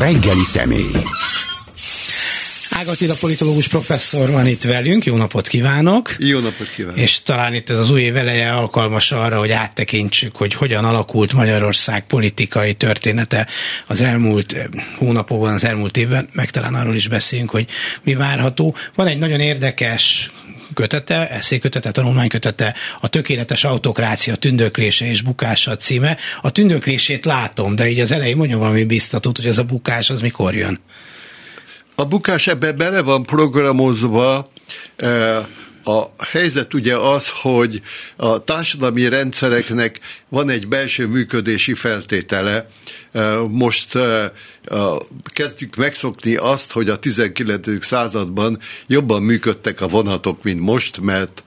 reggeli személy. Ágatida politológus professzor van itt velünk, jó napot kívánok! Jó napot kívánok! És talán itt ez az új év eleje alkalmas arra, hogy áttekintsük, hogy hogyan alakult Magyarország politikai története az elmúlt eh, hónapokban, az elmúlt évben, meg talán arról is beszélünk, hogy mi várható. Van egy nagyon érdekes kötete, eszékötete, tanulmánykötete, a tökéletes autokrácia tündöklése és bukása címe. A tündöklését látom, de így az elején mondjam valami biztatót, hogy ez a bukás az mikor jön. A bukás ebbe bele van programozva, eh, a helyzet ugye az, hogy a társadalmi rendszereknek van egy belső működési feltétele. Most kezdjük megszokni azt, hogy a 19. században jobban működtek a vonatok, mint most, mert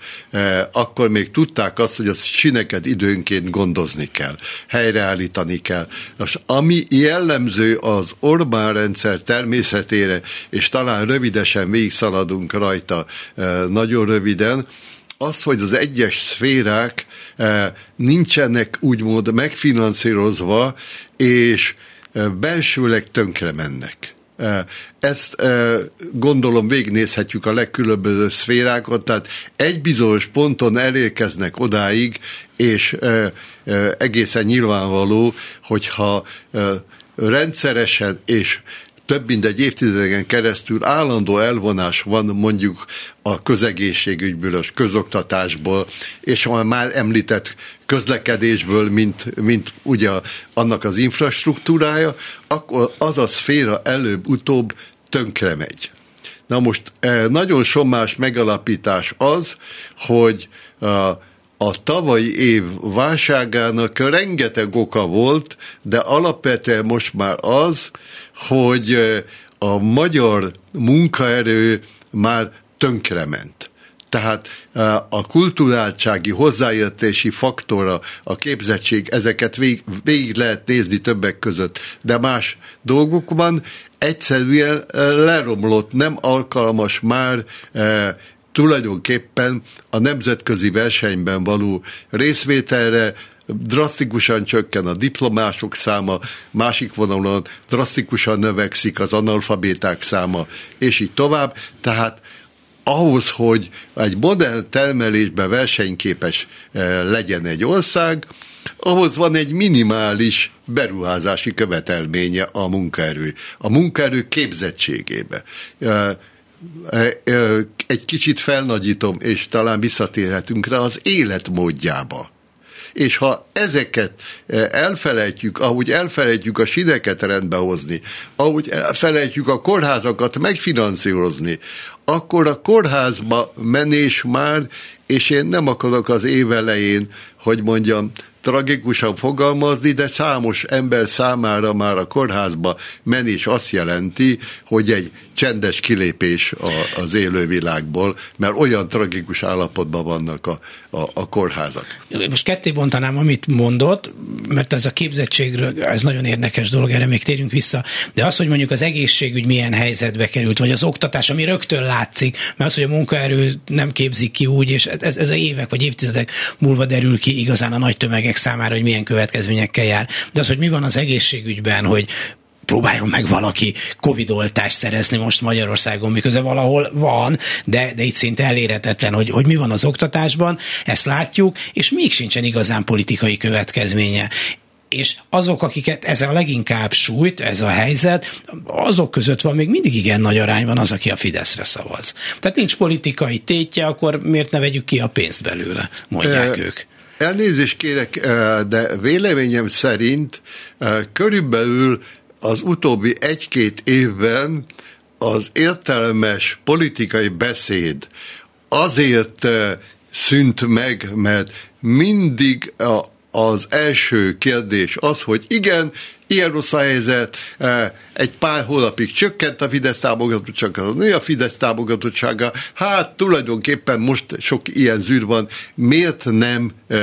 akkor még tudták azt, hogy a sineket időnként gondozni kell, helyreállítani kell. Most, ami jellemző az Orbán rendszer természetére, és talán rövidesen végig szaladunk rajta, nagyon röviden, az, hogy az egyes szférák nincsenek úgymond megfinanszírozva, és belsőleg tönkre mennek. Ezt gondolom végignézhetjük a legkülönbözőbb szférákat, tehát egy bizonyos ponton elérkeznek odáig, és egészen nyilvánvaló, hogyha rendszeresen és több mint egy évtizedeken keresztül állandó elvonás van mondjuk a közegészségügyből, a közoktatásból, és a már említett közlekedésből, mint, mint ugye annak az infrastruktúrája, akkor az a szféra előbb-utóbb tönkre megy. Na most eh, nagyon sommás megalapítás az, hogy a a tavalyi év válságának rengeteg oka volt, de alapvetően most már az, hogy a magyar munkaerő már tönkrement. Tehát a kulturáltsági hozzáértési faktora, a képzettség, ezeket végig, végig lehet nézni többek között, de más dolgokban egyszerűen leromlott, nem alkalmas már tulajdonképpen a nemzetközi versenyben való részvételre, drasztikusan csökken a diplomások száma, másik vonalon drasztikusan növekszik az analfabéták száma, és így tovább. Tehát ahhoz, hogy egy modern termelésben versenyképes eh, legyen egy ország, ahhoz van egy minimális beruházási követelménye a munkaerő. A munkaerő képzettségébe eh, egy kicsit felnagyítom, és talán visszatérhetünk rá az életmódjába. És ha ezeket elfelejtjük, ahogy elfelejtjük a sineket rendbe hozni, ahogy elfelejtjük a kórházakat megfinanszírozni, akkor a kórházba menés már, és én nem akarok az év elején, hogy mondjam, tragikusan fogalmazni, de számos ember számára már a kórházba menés azt jelenti, hogy egy csendes kilépés a, az élővilágból, mert olyan tragikus állapotban vannak a, a, a kórházak. Most ketté bontanám, amit mondott, mert ez a képzettségről, ez nagyon érdekes dolog, erre még térjünk vissza, de az, hogy mondjuk az egészségügy milyen helyzetbe került, vagy az oktatás, ami rögtön látszik, mert az, hogy a munkaerő nem képzik ki úgy, és ez, ez a évek vagy évtizedek múlva derül ki igazán a nagy tömegek számára, hogy milyen következményekkel jár. De az, hogy mi van az egészségügyben, hogy próbáljon meg valaki Covid-oltást szerezni most Magyarországon, miközben valahol van, de, de itt szinte elérhetetlen, hogy, hogy mi van az oktatásban, ezt látjuk, és még sincsen igazán politikai következménye és azok, akiket ez a leginkább sújt, ez a helyzet, azok között van még mindig igen nagy arányban az, aki a Fideszre szavaz. Tehát nincs politikai tétje, akkor miért ne vegyük ki a pénzt belőle, mondják e, ők. Elnézést kérek, de véleményem szerint körülbelül az utóbbi egy-két évben az értelmes politikai beszéd azért eh, szűnt meg, mert mindig a, az első kérdés az, hogy igen, ilyen rossz a helyzet, e, egy pár hónapig csökkent a Fidesz támogatottsága, nő a Fidesz támogatottsága, hát tulajdonképpen most sok ilyen zűr van, miért nem e,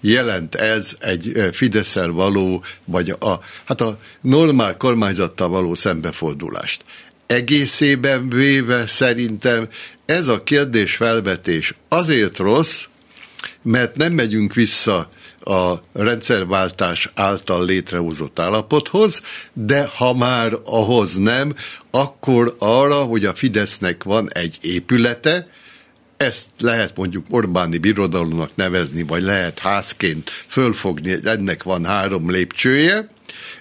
jelent ez egy e, fidesz való, vagy a, hát a normál kormányzattal való szembefordulást? Egészében véve szerintem ez a kérdés felvetés azért rossz, mert nem megyünk vissza a rendszerváltás által létrehozott állapothoz, de ha már ahhoz nem, akkor arra, hogy a Fidesznek van egy épülete, ezt lehet mondjuk Orbáni birodalomnak nevezni, vagy lehet házként fölfogni, ennek van három lépcsője,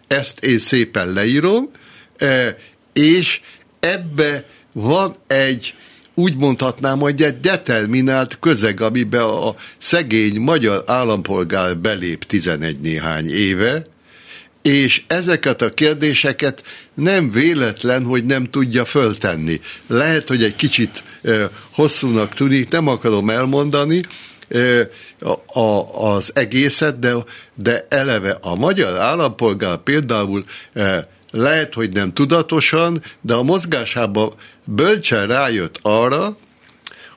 ezt én szépen leírom, e, és ebbe van egy úgy mondhatnám, hogy egy determinált közeg, amiben a szegény magyar állampolgár belép 11 néhány éve, és ezeket a kérdéseket nem véletlen, hogy nem tudja föltenni. Lehet, hogy egy kicsit hosszúnak tűnik, nem akarom elmondani a, az egészet, de, de eleve a magyar állampolgár például lehet, hogy nem tudatosan, de a mozgásában bölcsen rájött arra,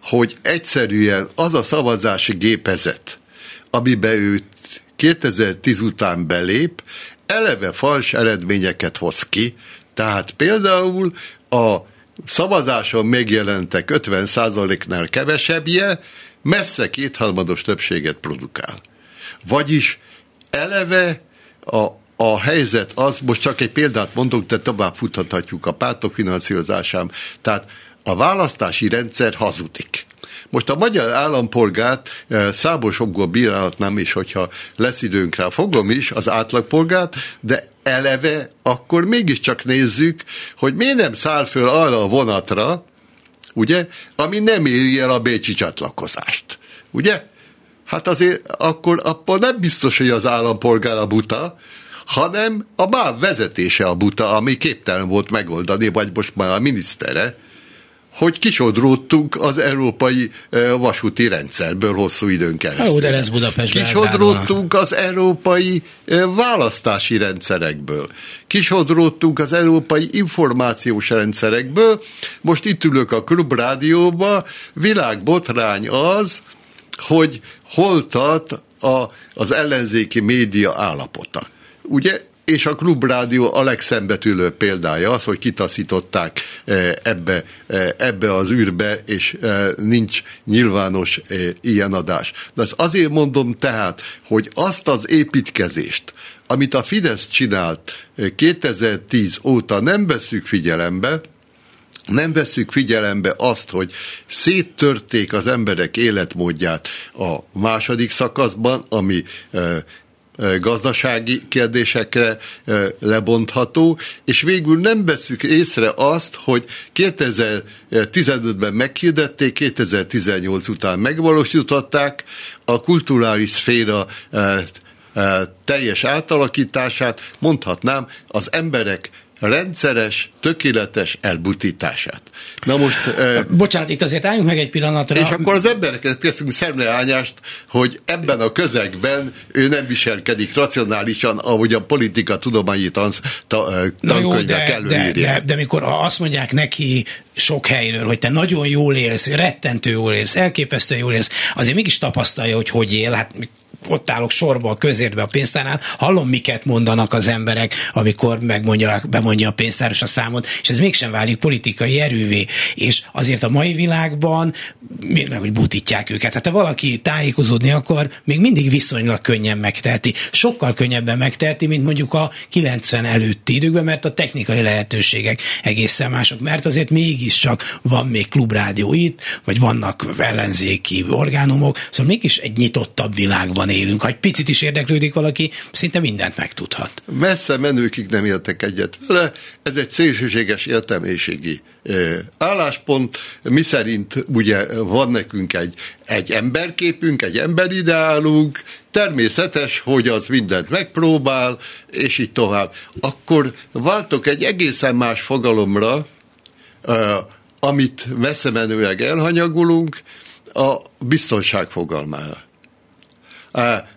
hogy egyszerűen az a szavazási gépezet, amibe őt 2010 után belép, eleve fals eredményeket hoz ki, tehát például a szavazáson megjelentek 50%-nál kevesebbje, messze kétharmados többséget produkál. Vagyis eleve a, a helyzet az, most csak egy példát mondok, de tovább futhatjuk a pártok finanszírozásán, tehát a választási rendszer hazudik. Most a magyar állampolgárt eh, számos okból bírálhatnám is, hogyha lesz időnk rá, fogom is az átlagpolgárt, de eleve akkor mégiscsak nézzük, hogy miért nem száll föl arra a vonatra, ugye, ami nem éri el a bécsi csatlakozást. Ugye? Hát azért akkor, akkor nem biztos, hogy az állampolgár a buta, hanem a MÁV vezetése a buta, ami képtelen volt megoldani, vagy most már a minisztere, hogy kisodródtunk az európai vasúti rendszerből hosszú időn keresztül. Jó, de lesz Budapest Kisodródtunk az európai választási rendszerekből. Kisodródtunk az európai információs rendszerekből. Most itt ülök a klubrádióba, világbotrány az, hogy hol tart a, az ellenzéki média állapota. Ugye és a klubrádió a legszembetűlő példája az, hogy kitaszították eh, ebbe, eh, ebbe az űrbe, és eh, nincs nyilvános ilyen adás. De ezt azért mondom tehát, hogy azt az építkezést, amit a Fidesz csinált 2010 óta nem veszük figyelembe, nem veszük figyelembe azt, hogy széttörték az emberek életmódját a második szakaszban, ami gazdasági kérdésekre lebontható, és végül nem veszük észre azt, hogy 2015-ben meghirdették, 2018 után megvalósították a kulturális szféra teljes átalakítását, mondhatnám, az emberek rendszeres, tökéletes elbutítását. Na most... Bocsánat, itt azért álljunk meg egy pillanatra. És akkor az embereket teszünk szemleányást, hogy ebben a közegben ő nem viselkedik racionálisan, ahogy a politika tudományi tansz, ta, tankönyvek de, de, de, de mikor azt mondják neki sok helyről, hogy te nagyon jól élsz, rettentő jól élsz, elképesztő jól élsz, azért mégis tapasztalja, hogy hogy él, hát ott állok sorba a közértbe a pénztárnál, hallom, miket mondanak az emberek, amikor megmondja, bemondja a pénztáros a számot, és ez mégsem válik politikai erővé. És azért a mai világban, meg hogy butítják őket. Hát ha valaki tájékozódni akar, még mindig viszonylag könnyen megteheti. Sokkal könnyebben megteheti, mint mondjuk a 90 előtti időkben, mert a technikai lehetőségek egészen mások. Mert azért mégiscsak van még klubrádió itt, vagy vannak ellenzéki orgánumok, szóval mégis egy nyitottabb világban élünk. Ha egy picit is érdeklődik valaki, szinte mindent megtudhat. Messze menőkig nem éltek egyet vele, ez egy szélsőséges értelmiségi álláspont, mi szerint ugye van nekünk egy, egy emberképünk, egy emberideálunk, természetes, hogy az mindent megpróbál, és így tovább. Akkor váltok egy egészen más fogalomra, amit messze menőleg elhanyagolunk, a biztonság fogalmára.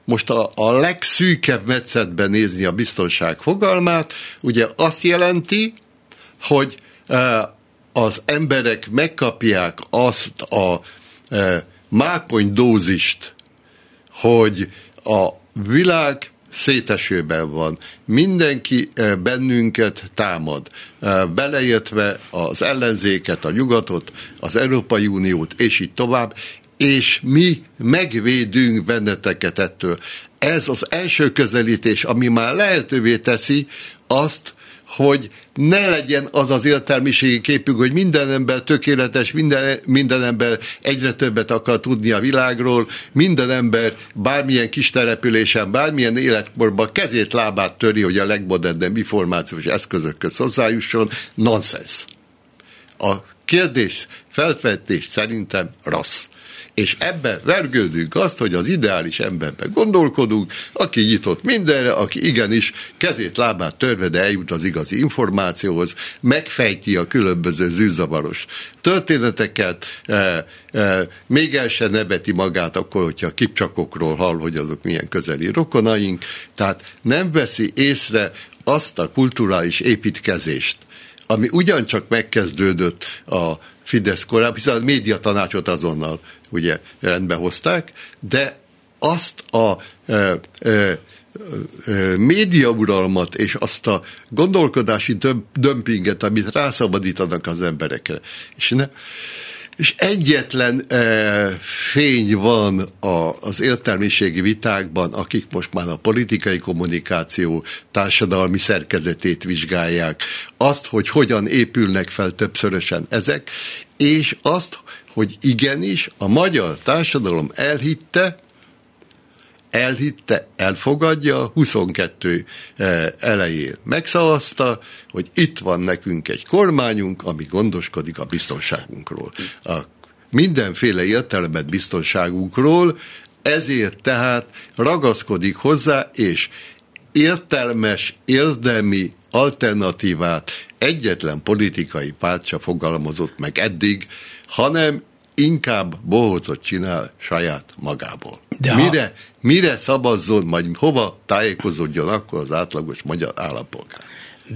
Most a, a legszűkebb metszetben nézni a biztonság fogalmát, ugye azt jelenti, hogy az emberek megkapják azt a mákony dózist, hogy a világ szétesőben van. Mindenki bennünket támad, beleértve az ellenzéket, a nyugatot, az Európai Uniót, és így tovább, és mi megvédünk benneteket ettől. Ez az első közelítés, ami már lehetővé teszi azt, hogy ne legyen az az értelmiségi képünk, hogy minden ember tökéletes, minden, minden ember egyre többet akar tudni a világról, minden ember bármilyen kis településen, bármilyen életkorban kezét, lábát töri, hogy a legmodernebb információs eszközökhöz hozzájusson, nonsens. A kérdés, felvetés szerintem rossz és ebbe vergődünk azt, hogy az ideális emberben gondolkodunk, aki nyitott mindenre, aki igenis kezét, lábát törve, de eljut az igazi információhoz, megfejti a különböző zűzavaros történeteket, e, e, még el se neveti magát akkor, hogyha kipcsakokról hall, hogy azok milyen közeli rokonaink, tehát nem veszi észre azt a kulturális építkezést, ami ugyancsak megkezdődött a Fidesz korábban, hiszen a médiatanácsot azonnal ugye rendbe hozták, de azt a e, e, médiauralmat és azt a gondolkodási dömpinget, amit rászabadítanak az emberekre. És, ne, és egyetlen e, fény van a, az értelmiségi vitákban, akik most már a politikai kommunikáció társadalmi szerkezetét vizsgálják, azt, hogy hogyan épülnek fel többszörösen ezek, és azt, hogy igenis a magyar társadalom elhitte, elhitte, elfogadja, 22 eh, elején megszavazta, hogy itt van nekünk egy kormányunk, ami gondoskodik a biztonságunkról. A mindenféle értelemet biztonságunkról, ezért tehát ragaszkodik hozzá, és értelmes, érdemi alternatívát egyetlen politikai párt fogalmazott meg eddig, hanem inkább bohócot csinál saját magából. De mire, ha... mire szavazzon, majd hova tájékozódjon akkor az átlagos magyar állampolgár?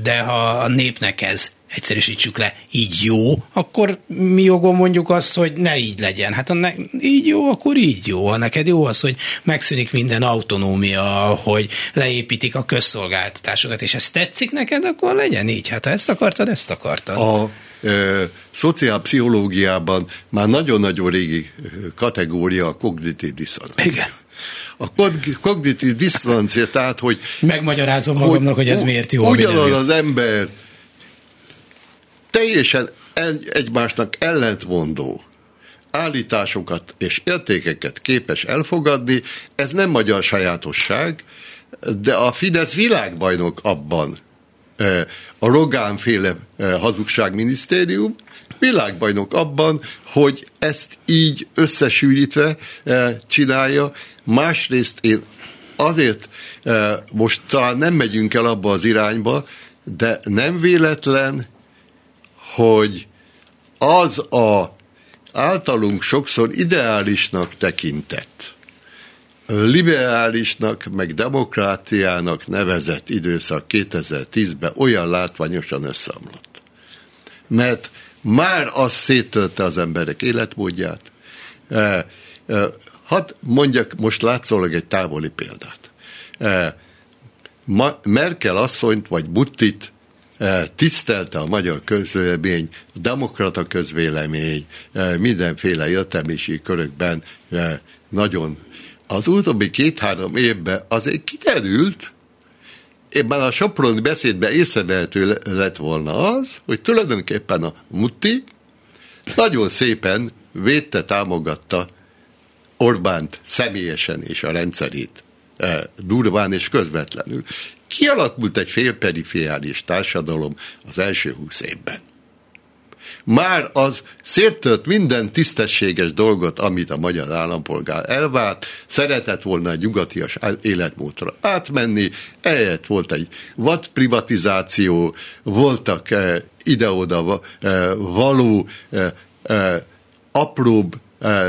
De ha a népnek ez egyszerűsítsük le, így jó, akkor mi jogon mondjuk azt, hogy ne így legyen. Hát ne, így jó, akkor így jó. Ha neked jó az, hogy megszűnik minden autonómia, hogy leépítik a közszolgáltatásokat, és ez tetszik neked, akkor legyen így. Hát ha ezt akartad, ezt akartad. A szociálpszichológiában már nagyon-nagyon régi kategória a kognitív diszonancia. Igen. A kognitív diszonancia, tehát, hogy... Megmagyarázom magamnak, hogy, hogy ez miért jó. Ugyanaz az ember teljesen egymásnak ellentmondó állításokat és értékeket képes elfogadni, ez nem magyar sajátosság, de a Fidesz világbajnok abban, a Rogán-féle hazugságminisztérium világbajnok abban, hogy ezt így összesűrítve csinálja. Másrészt én azért most talán nem megyünk el abba az irányba, de nem véletlen, hogy az a általunk sokszor ideálisnak tekintett liberálisnak, meg demokráciának nevezett időszak 2010-ben olyan látványosan összeomlott. Mert már az széttölte az emberek életmódját. E, e, hadd mondjak most látszólag egy távoli példát. E, Merkel asszonyt, vagy Buttit tisztelte a magyar közvélemény, demokrata közvélemény, mindenféle értelmiségi körökben nagyon az utóbbi két-három évben azért kiderült, ebben a Soproni beszédben észrevehető lett volna az, hogy tulajdonképpen a Mutti nagyon szépen védte, támogatta Orbánt személyesen és a rendszerét e, durván és közvetlenül. Kialakult egy félperifériális társadalom az első húsz évben már az széttört minden tisztességes dolgot, amit a magyar állampolgár elvárt, szeretett volna egy nyugatias életmódra átmenni, ehhez volt egy vad privatizáció, voltak eh, ide-oda eh, való eh, apróbb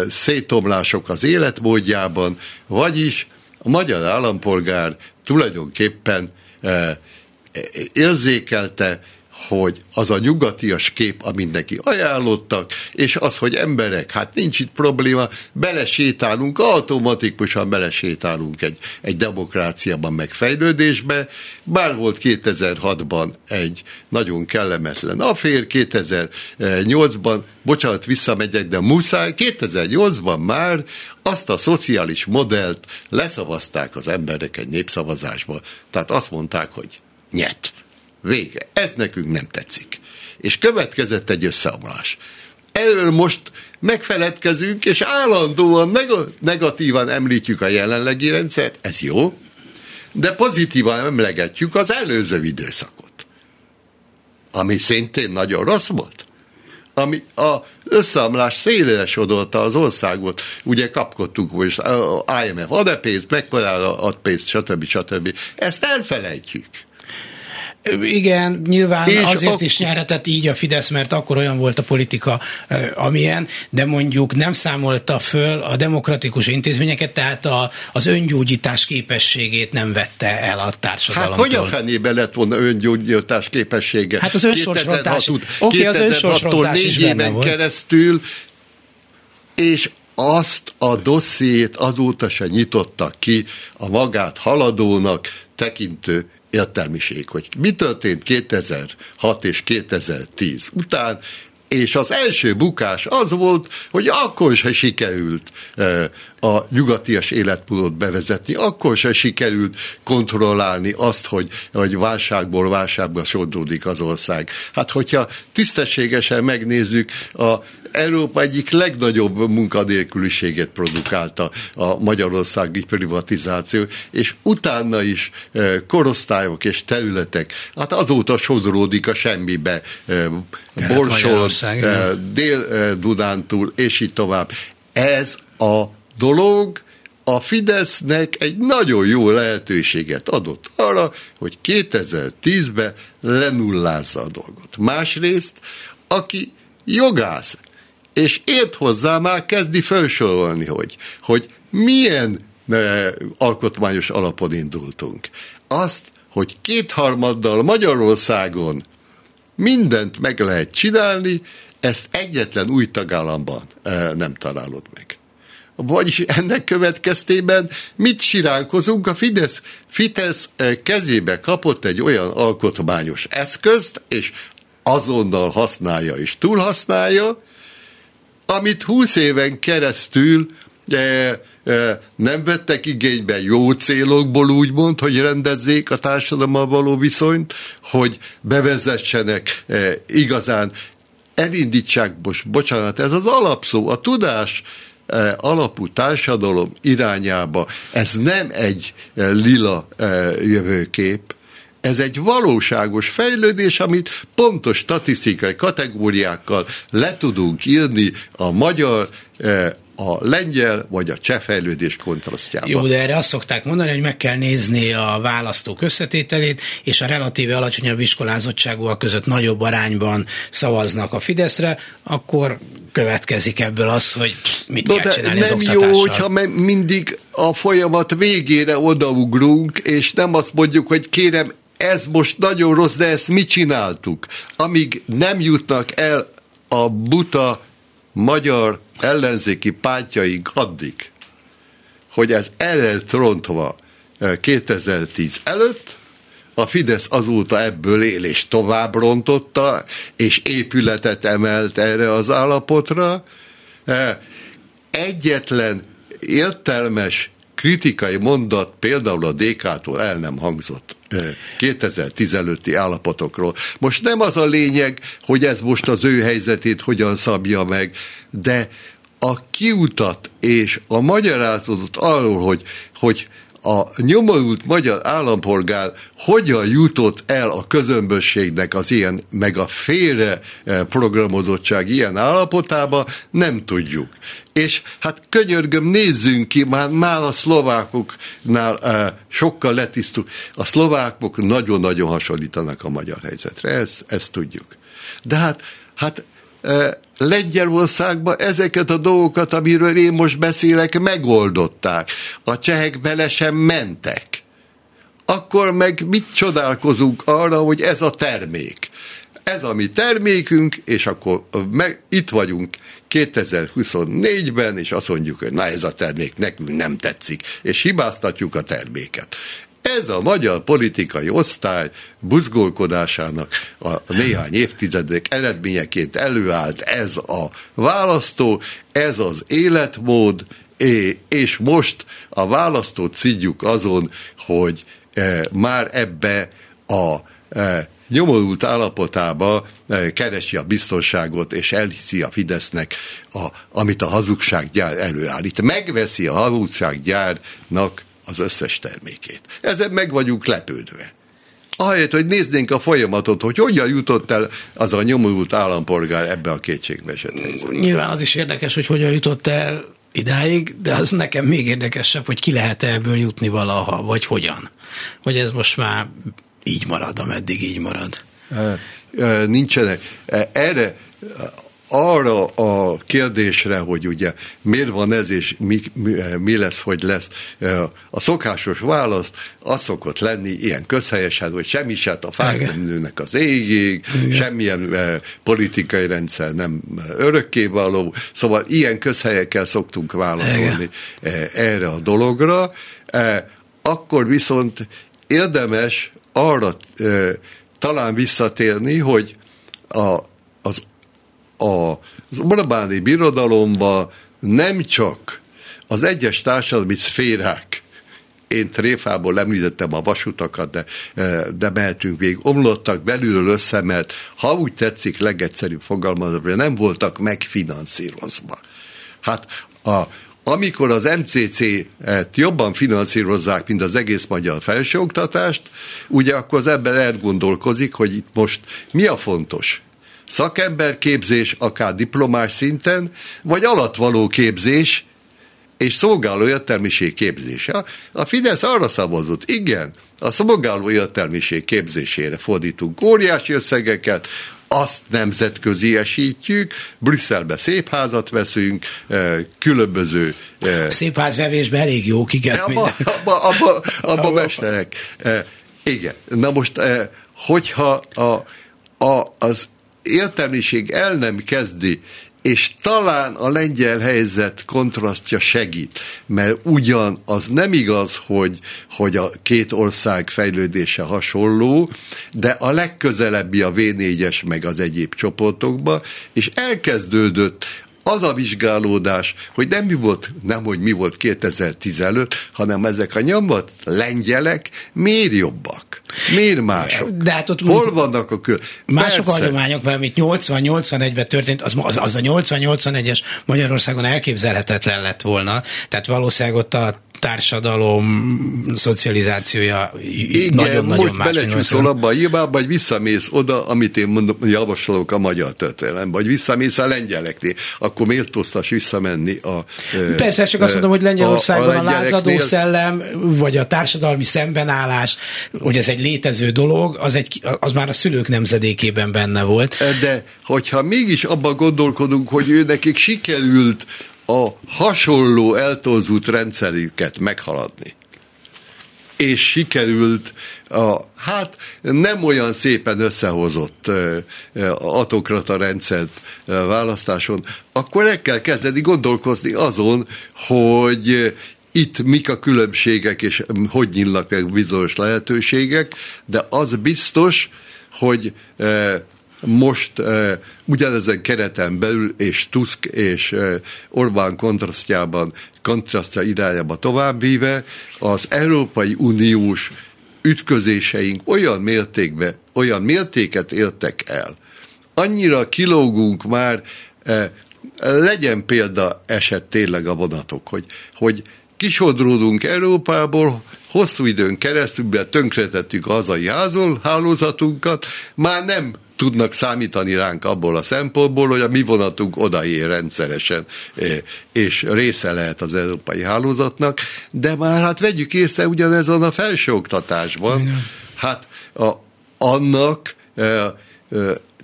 szétomlások az életmódjában, vagyis a magyar állampolgár tulajdonképpen érzékelte, hogy az a nyugatias kép, amit neki ajánlottak, és az, hogy emberek, hát nincs itt probléma, belesétálunk, automatikusan belesétálunk egy, egy demokráciában, meg fejlődésbe. Bár volt 2006-ban egy nagyon kellemetlen afér, 2008-ban, bocsánat, visszamegyek, de muszáj, 2008-ban már azt a szociális modellt leszavazták az emberek egy népszavazásba. Tehát azt mondták, hogy nyet Vége. Ez nekünk nem tetszik. És következett egy összeomlás. Erről most megfeledkezünk, és állandóan negatívan említjük a jelenlegi rendszert, ez jó, de pozitívan emlegetjük az előző időszakot, ami szintén nagyon rossz volt. Ami a összeomlás szélesodolta az országot, ugye kapkodtuk, hogy IMF ad-e pénzt, mekkora ad pénzt, stb. stb. Ezt elfelejtjük. Igen, nyilván és azért ak- is nyerhetett így a Fidesz, mert akkor olyan volt a politika, amilyen, de mondjuk nem számolta föl a demokratikus intézményeket, tehát a, az öngyógyítás képességét nem vette el a társadalomtól. Hát hogy a fenébe lett volna öngyógyítás képessége? Hát az önsorsrontás. Oké, okay, az önsorsrontás négy éven keresztül, és azt a dossziét azóta se nyitottak ki a magát haladónak tekintő értelmiség, hogy mi történt 2006 és 2010 után, és az első bukás az volt, hogy akkor se sikerült e, a nyugatias életmódot bevezetni, akkor se sikerült kontrollálni azt, hogy, hogy válságból válságba sodródik az ország. Hát hogyha tisztességesen megnézzük a Európa egyik legnagyobb munkadélküliséget produkálta a magyarországi privatizáció, és utána is eh, korosztályok és területek, hát azóta sodródik a semmibe, eh, Borsol, eh, Dél-Dunántúl, és így tovább. Ez a dolog, a Fidesznek egy nagyon jó lehetőséget adott arra, hogy 2010-ben lenullázza a dolgot. Másrészt, aki jogász, és ért hozzá már kezdi felsorolni, hogy, hogy milyen e, alkotmányos alapon indultunk. Azt, hogy kétharmaddal Magyarországon mindent meg lehet csinálni, ezt egyetlen új tagállamban e, nem találod meg. Vagyis ennek következtében mit siránkozunk? A Fidesz, Fidesz kezébe kapott egy olyan alkotmányos eszközt, és azonnal használja és túlhasználja, amit 20 éven keresztül e, e, nem vettek igénybe jó célokból úgymond, hogy rendezzék a társadalommal való viszonyt, hogy bevezessenek e, igazán elindítsák, most bocsánat, ez az alapszó, a tudás alapú társadalom irányába, ez nem egy e, lila e, jövőkép, ez egy valóságos fejlődés, amit pontos statisztikai kategóriákkal le tudunk írni a magyar a lengyel vagy a cseh fejlődés kontrasztjában. Jó, de erre azt szokták mondani, hogy meg kell nézni a választók összetételét, és a relatíve alacsonyabb iskolázottságúak között nagyobb arányban szavaznak a Fideszre, akkor következik ebből az, hogy mit no, kell csinálni nem az jó, hogyha mindig a folyamat végére odaugrunk, és nem azt mondjuk, hogy kérem, ez most nagyon rossz, de ezt mi csináltuk? Amíg nem jutnak el a buta magyar ellenzéki pártjaink addig, hogy ez el lett rontva 2010 előtt, a Fidesz azóta ebből él, és tovább rontotta, és épületet emelt erre az állapotra. Egyetlen értelmes kritikai mondat például a DK-tól el nem hangzott 2010 előtti állapotokról. Most nem az a lényeg, hogy ez most az ő helyzetét hogyan szabja meg, de a kiutat és a magyarázatot arról, hogy, hogy a nyomorult magyar állampolgár hogyan jutott el a közömbösségnek az ilyen, meg a félre eh, programozottság ilyen állapotába, nem tudjuk. És hát könyörgöm, nézzünk ki, már, már a szlovákoknál e, sokkal letisztul. A szlovákok nagyon-nagyon hasonlítanak a magyar helyzetre, ezt, ezt tudjuk. De hát, hát Lengyelországban ezeket a dolgokat, amiről én most beszélek, megoldották. A csehek bele sem mentek. Akkor meg mit csodálkozunk arra, hogy ez a termék? ez a mi termékünk, és akkor meg, itt vagyunk 2024-ben, és azt mondjuk, hogy na ez a termék nekünk nem tetszik, és hibáztatjuk a terméket. Ez a magyar politikai osztály buzgolkodásának a néhány évtizedek eredményeként előállt ez a választó, ez az életmód, és most a választót szidjuk azon, hogy e, már ebbe a e, nyomorult állapotába e, keresi a biztonságot, és elhiszi a Fidesznek, a, amit a hazugsággyár előállít. Megveszi a hazugsággyárnak az összes termékét. Ezen meg vagyunk lepődve. Ahelyett, hogy néznénk a folyamatot, hogy hogyan jutott el az a nyomorult állampolgár ebbe a kétségbe esett helyzetbe. Nyilván az is érdekes, hogy hogyan jutott el idáig, de az nekem még érdekesebb, hogy ki lehet ebből jutni valaha, vagy hogyan. Vagy ez most már így marad, ameddig így marad. Nincsenek. Erre arra a kérdésre, hogy ugye miért van ez, és mi, mi, mi lesz, hogy lesz, a szokásos válasz az szokott lenni ilyen közhelyesen, hogy semmi se a fák nem nőnek az égig, Igen. semmilyen politikai rendszer nem örökkévaló, szóval ilyen közhelyekkel szoktunk válaszolni Igen. erre a dologra. Akkor viszont érdemes arra talán visszatérni, hogy a, az az Orbáni birodalomban nem csak az egyes társadalmi szférák, én tréfából említettem a vasutakat, de, de mehetünk végig, omlottak belülről össze, mert ha úgy tetszik, legegyszerűbb fogalmazva, nem voltak megfinanszírozva. Hát a, amikor az MCC-et jobban finanszírozzák, mint az egész magyar felsőoktatást, ugye akkor az ember elgondolkozik, hogy itt most mi a fontos? Szakemberképzés, akár diplomás szinten, vagy alatvaló képzés, és szolgáló értelmiség képzése. A Fidesz arra szavazott, igen, a szolgáló értelmiség képzésére fordítunk óriási összegeket, azt nemzetköziesítjük, Brüsszelbe szép házat veszünk, eh, különböző... Eh, szép házvevésben elég jó igen. Abba, abba, abba, abba mesterek. Eh, igen, na most, hogyha a, a, az értelmiség el nem kezdi, és talán a lengyel helyzet kontrasztja segít, mert ugyan az nem igaz, hogy, hogy a két ország fejlődése hasonló, de a legközelebbi a V4-es meg az egyéb csoportokba, és elkezdődött az a vizsgálódás, hogy nem mi volt, nem hogy mi volt 2015, hanem ezek a nyomvat lengyelek miért jobbak? Miért mások? De hát ott Hol vannak a kül? Mások Persze. hagyományok, mert amit 80-81-ben történt, az, az, az a 80-81-es Magyarországon elképzelhetetlen lett volna. Tehát valószínűleg ott a társadalom szocializációja nagyon-nagyon most más. belecsúszol abba a hibába, vagy visszamész oda, amit én mondom, javasolok a magyar történelembe, vagy visszamész a lengyeleknél, akkor méltóztas visszamenni a... Persze, csak azt mondom, hogy Lengyelországban a, a, a lázadó szellem, vagy a társadalmi szembenállás, hogy ez egy létező dolog, az, egy, az már a szülők nemzedékében benne volt. De hogyha mégis abban gondolkodunk, hogy ő nekik sikerült a hasonló eltorzult rendszerüket meghaladni. És sikerült a, hát nem olyan szépen összehozott autokrata rendszert választáson, akkor el kell kezdeni gondolkozni azon, hogy itt mik a különbségek, és hogy nyílnak meg bizonyos lehetőségek, de az biztos, hogy most uh, ugyanezen kereten belül, és Tusk és uh, Orbán kontrasztjában, kontrasztja irányába továbbvíve, az Európai Uniós ütközéseink olyan mértékben, olyan mértéket értek el, annyira kilógunk már, uh, legyen példa eset tényleg a vonatok, hogy, hogy kisodródunk Európából, hosszú időn keresztül tönkretettük a hazai hálózatunkat, már nem tudnak számítani ránk abból a szempontból, hogy a mi vonatunk odaér rendszeresen, eh, és része lehet az európai hálózatnak, de már hát vegyük észre ugyanez van a felsőoktatásban. Hát a, annak e, e,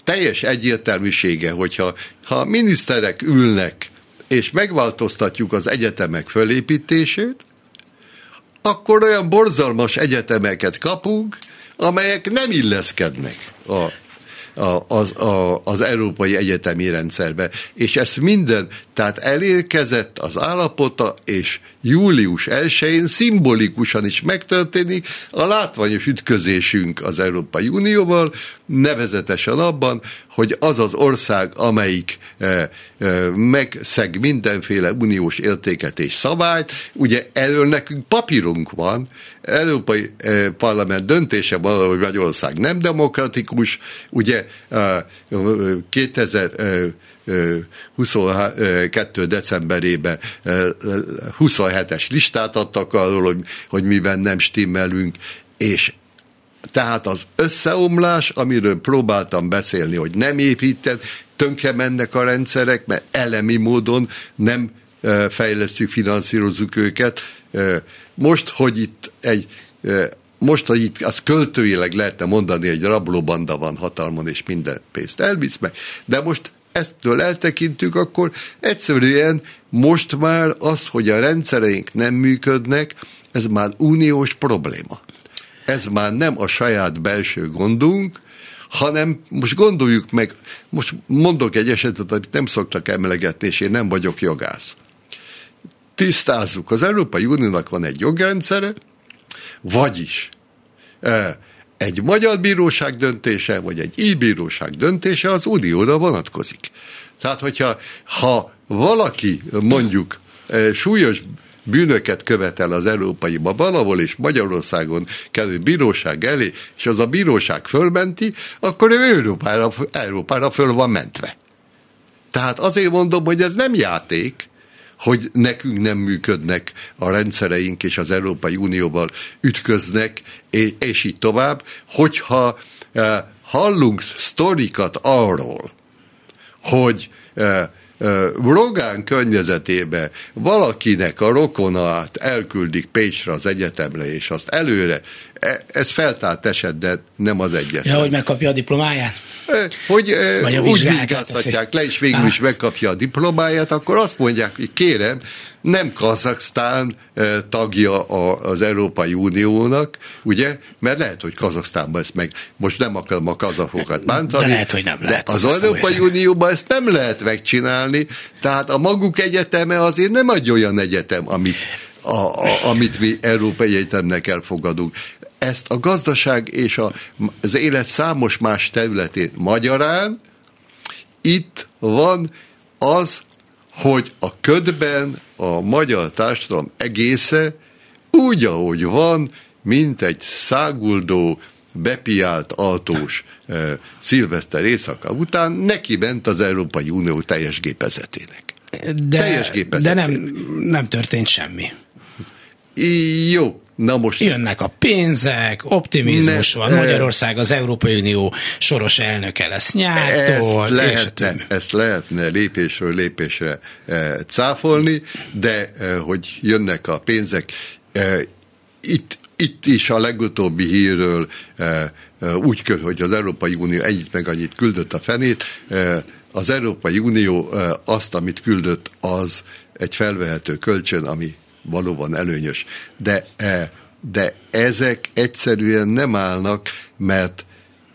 teljes egyértelműsége, hogyha ha a miniszterek ülnek, és megváltoztatjuk az egyetemek fölépítését, akkor olyan borzalmas egyetemeket kapunk, amelyek nem illeszkednek a az, a, az európai egyetemi rendszerbe. És ezt minden, tehát elérkezett az állapota, és július 1-én szimbolikusan is megtörténik a látványos ütközésünk az Európai Unióval, nevezetesen abban, hogy az az ország, amelyik e, e, megszeg mindenféle uniós értéket és szabályt, ugye elől nekünk papírunk van, Európai e, Parlament döntése van, hogy Magyarország nem demokratikus, ugye e, 2000 e, 22. decemberében 27-es listát adtak arról, hogy, hogy miben nem stimmelünk, és tehát az összeomlás, amiről próbáltam beszélni, hogy nem építed, tönkre mennek a rendszerek, mert elemi módon nem fejlesztjük, finanszírozzuk őket. Most, hogy itt egy most, hogy itt az költőileg lehetne mondani, egy rablóbanda van hatalmon, és minden pénzt elvisz meg, de most eztől eltekintünk, akkor egyszerűen most már az, hogy a rendszereink nem működnek, ez már uniós probléma. Ez már nem a saját belső gondunk, hanem most gondoljuk meg, most mondok egy esetet, amit nem szoktak emlegetni, és én nem vagyok jogász. Tisztázzuk, az Európai Uniónak van egy jogrendszere, vagyis e, egy magyar bíróság döntése, vagy egy így-bíróság döntése az unióra vonatkozik. Tehát, hogyha ha valaki mondjuk e, súlyos bűnöket követel az európai valahol és Magyarországon kerül bíróság elé, és az a bíróság fölmenti, akkor ő Európára, Európára föl van mentve. Tehát azért mondom, hogy ez nem játék, hogy nekünk nem működnek a rendszereink, és az Európai Unióval ütköznek, és így tovább, hogyha eh, hallunk sztorikat arról, hogy eh, Rogán környezetébe valakinek a rokonát elküldik Pécsre az egyetemre, és azt előre, ez feltárt eset, de nem az egyetlen. Ja, hogy megkapja a diplomáját? Hogy Vagy a úgy vizsgáztatják le, és végül is megkapja a diplomáját, akkor azt mondják, hogy kérem, nem Kazaksztán tagja az Európai Uniónak, ugye? Mert lehet, hogy Kazaksztánban ezt meg, most nem akarom a kazafokat bántani. De lehet, hogy nem lehet. De az Európai Unióban ezt nem lehet megcsinálni, tehát a maguk egyeteme azért nem egy olyan egyetem, amit, a, a, amit mi Európai Egyetemnek elfogadunk. Ezt a gazdaság és a, az élet számos más területén magyarán itt van az, hogy a ködben a magyar társadalom egésze úgy, ahogy van, mint egy száguldó, bepiált autós e, szilveszter éjszaka után neki ment az Európai Unió teljes gépezetének. De, teljes gépezetének. de nem, nem történt semmi. Jó, Na most... Jönnek a pénzek, optimizmus ne, van, Magyarország az Európai Unió soros elnöke lesz nyártól. Ezt lehetne, ezt lehetne lépésről lépésre e, cáfolni, de e, hogy jönnek a pénzek, e, itt, itt is a legutóbbi hírről e, e, úgy köt, hogy az Európai Unió egyit meg annyit küldött a fenét, e, az Európai Unió e, azt, amit küldött, az egy felvehető kölcsön, ami valóban előnyös. De, e, de ezek egyszerűen nem állnak, mert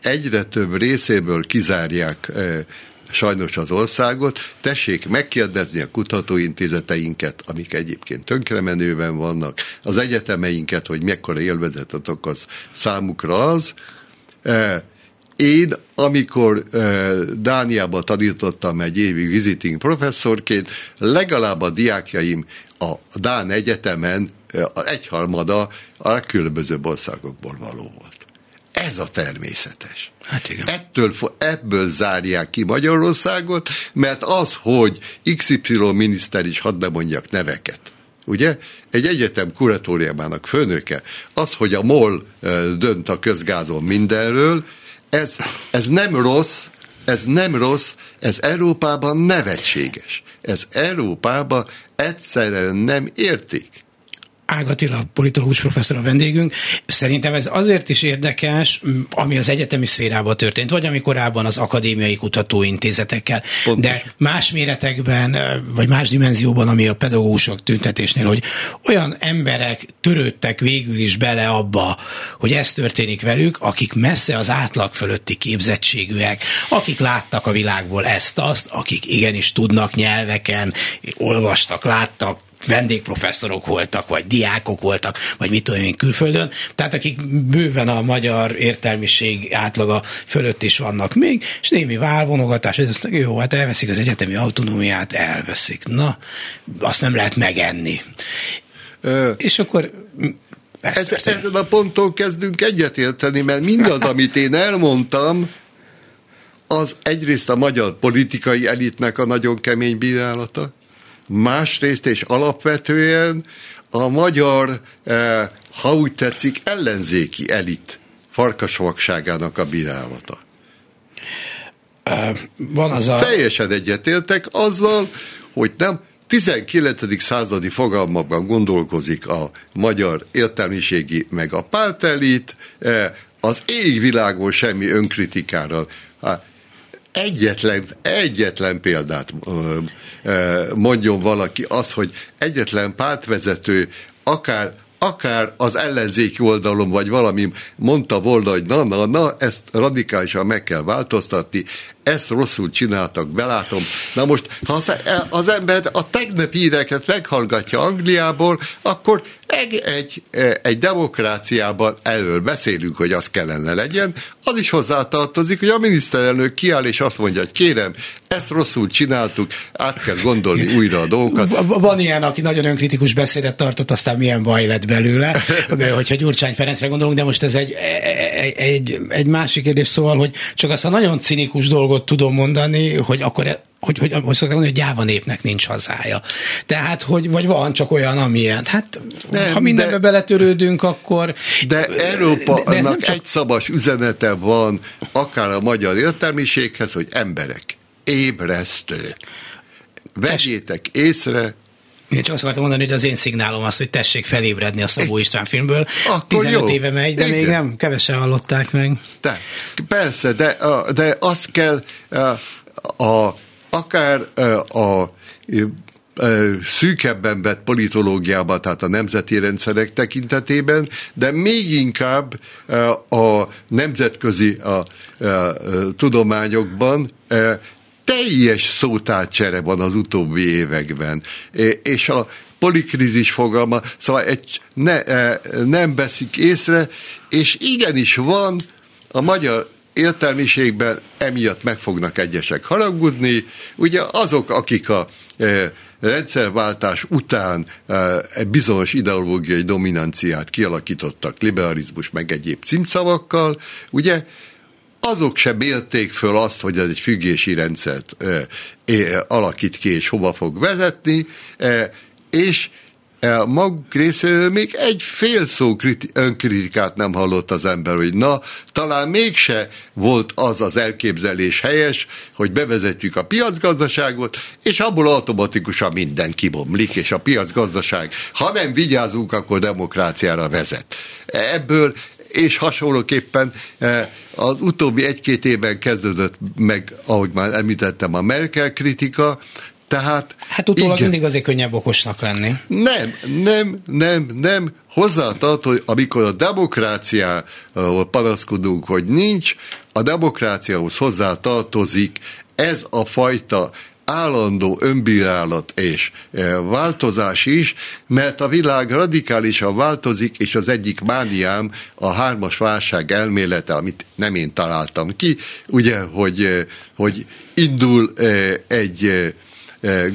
egyre több részéből kizárják e, sajnos az országot. Tessék megkérdezni a kutatóintézeteinket, amik egyébként tönkremenőben vannak, az egyetemeinket, hogy mekkora élvezetet okoz számukra az. E, én, amikor Dániába tanítottam egy évig visiting professzorként, legalább a diákjaim a Dán Egyetemen egyharmada a legkülönbözőbb országokból való volt. Ez a természetes. Hát igen. Ettől, ebből zárják ki Magyarországot, mert az, hogy XY miniszter is, hadd ne mondjak neveket, ugye? Egy egyetem kuratóriumának főnöke, az, hogy a MOL dönt a közgázon mindenről, ez, ez nem rossz, ez nem rossz, ez Európában nevetséges. Ez Európában egyszerűen nem értik. Ágatila, politológus professzor a vendégünk. Szerintem ez azért is érdekes, ami az egyetemi szférában történt, vagy ami korábban az akadémiai kutatóintézetekkel, Pontos. de más méretekben, vagy más dimenzióban, ami a pedagógusok tüntetésnél, hogy olyan emberek törődtek végül is bele abba, hogy ez történik velük, akik messze az átlag fölötti képzettségűek, akik láttak a világból ezt-azt, akik igenis tudnak nyelveken, olvastak, láttak, vendégprofesszorok voltak, vagy diákok voltak, vagy mit tudom én külföldön, tehát akik bőven a magyar értelmiség átlaga fölött is vannak még, és némi válvonogatás, ez azt jó, hát elveszik az egyetemi autonómiát, elveszik. Na, azt nem lehet megenni. Ö, és akkor ez, ezen a ponton kezdünk egyetérteni, mert mindaz, amit én elmondtam, az egyrészt a magyar politikai elitnek a nagyon kemény bírálata, másrészt és alapvetően a magyar, eh, ha úgy tetszik, ellenzéki elit farkasvakságának a bírálata. Uh, van az a... Teljesen egyetértek azzal, hogy nem 19. századi fogalmakban gondolkozik a magyar értelmiségi meg a pártelit, eh, az égvilágon semmi önkritikára egyetlen, egyetlen példát mondjon valaki, az, hogy egyetlen pártvezető akár akár az ellenzéki oldalon, vagy valami mondta volna, hogy na, na, na, ezt radikálisan meg kell változtatni, ezt rosszul csináltak, belátom. Na most, ha az, az ember a tegnapi híreket meghallgatja Angliából, akkor egy, egy, egy demokráciában erről beszélünk, hogy az kellene legyen, az is hozzátartozik, hogy a miniszterelnök kiáll és azt mondja, hogy kérem, ezt rosszul csináltuk, át kell gondolni újra a dolgokat. Van ilyen, aki nagyon önkritikus beszédet tartott, aztán milyen baj lett belőle, hogyha Gyurcsány Ferencre gondolunk, de most ez egy, egy, egy, egy másik kérdés, szóval, hogy csak azt a nagyon cinikus dolgot tudom mondani, hogy akkor hogy, hogy, hogy szokták mondani, hogy gyáva népnek nincs hazája. Tehát, hogy vagy van csak olyan, amilyen. Hát, nem, ha mindenbe de, beletörődünk, akkor... De Európa-nak csak... egy szabas üzenete van, akár a magyar értelmiséghez, hogy emberek, ébresztő. Vegyétek észre, én csak azt akartam mondani, hogy az én szignálom az, hogy tessék felébredni a Szabó István filmből. Akkor 15 jó. éve megy, de Igen. még nem, kevesen hallották meg. De, persze, de, de azt kell a, a, akár a, a szűkebben vett politológiában, tehát a nemzeti rendszerek tekintetében, de még inkább a nemzetközi a, a, a tudományokban teljes szótárcsere van az utóbbi években. És a polikrizis fogalma, szóval egy ne, nem veszik észre, és igenis van a magyar értelmiségben emiatt meg fognak egyesek haragudni. Ugye azok, akik a rendszerváltás után egy bizonyos ideológiai dominanciát kialakítottak, liberalizmus meg egyéb címszavakkal, ugye azok sem élték föl azt, hogy ez egy függési rendszert alakít ki, és hova fog vezetni, és maguk részéről még egy fél szó kriti- önkritikát nem hallott az ember, hogy na, talán mégse volt az az elképzelés helyes, hogy bevezetjük a piacgazdaságot, és abból automatikusan minden kibomlik, és a piacgazdaság, ha nem vigyázunk, akkor demokráciára vezet. Ebből és hasonlóképpen eh, az utóbbi egy-két évben kezdődött meg, ahogy már említettem, a Merkel kritika, tehát... Hát utólag igen. mindig azért könnyebb okosnak lenni. Nem, nem, nem, nem. Hozzátart, hogy amikor a demokráciáról panaszkodunk, hogy nincs, a demokráciához hozzátartozik ez a fajta állandó önbírálat és e, változás is, mert a világ radikálisan változik, és az egyik mániám a hármas válság elmélete, amit nem én találtam ki, ugye, hogy, e, hogy indul e, egy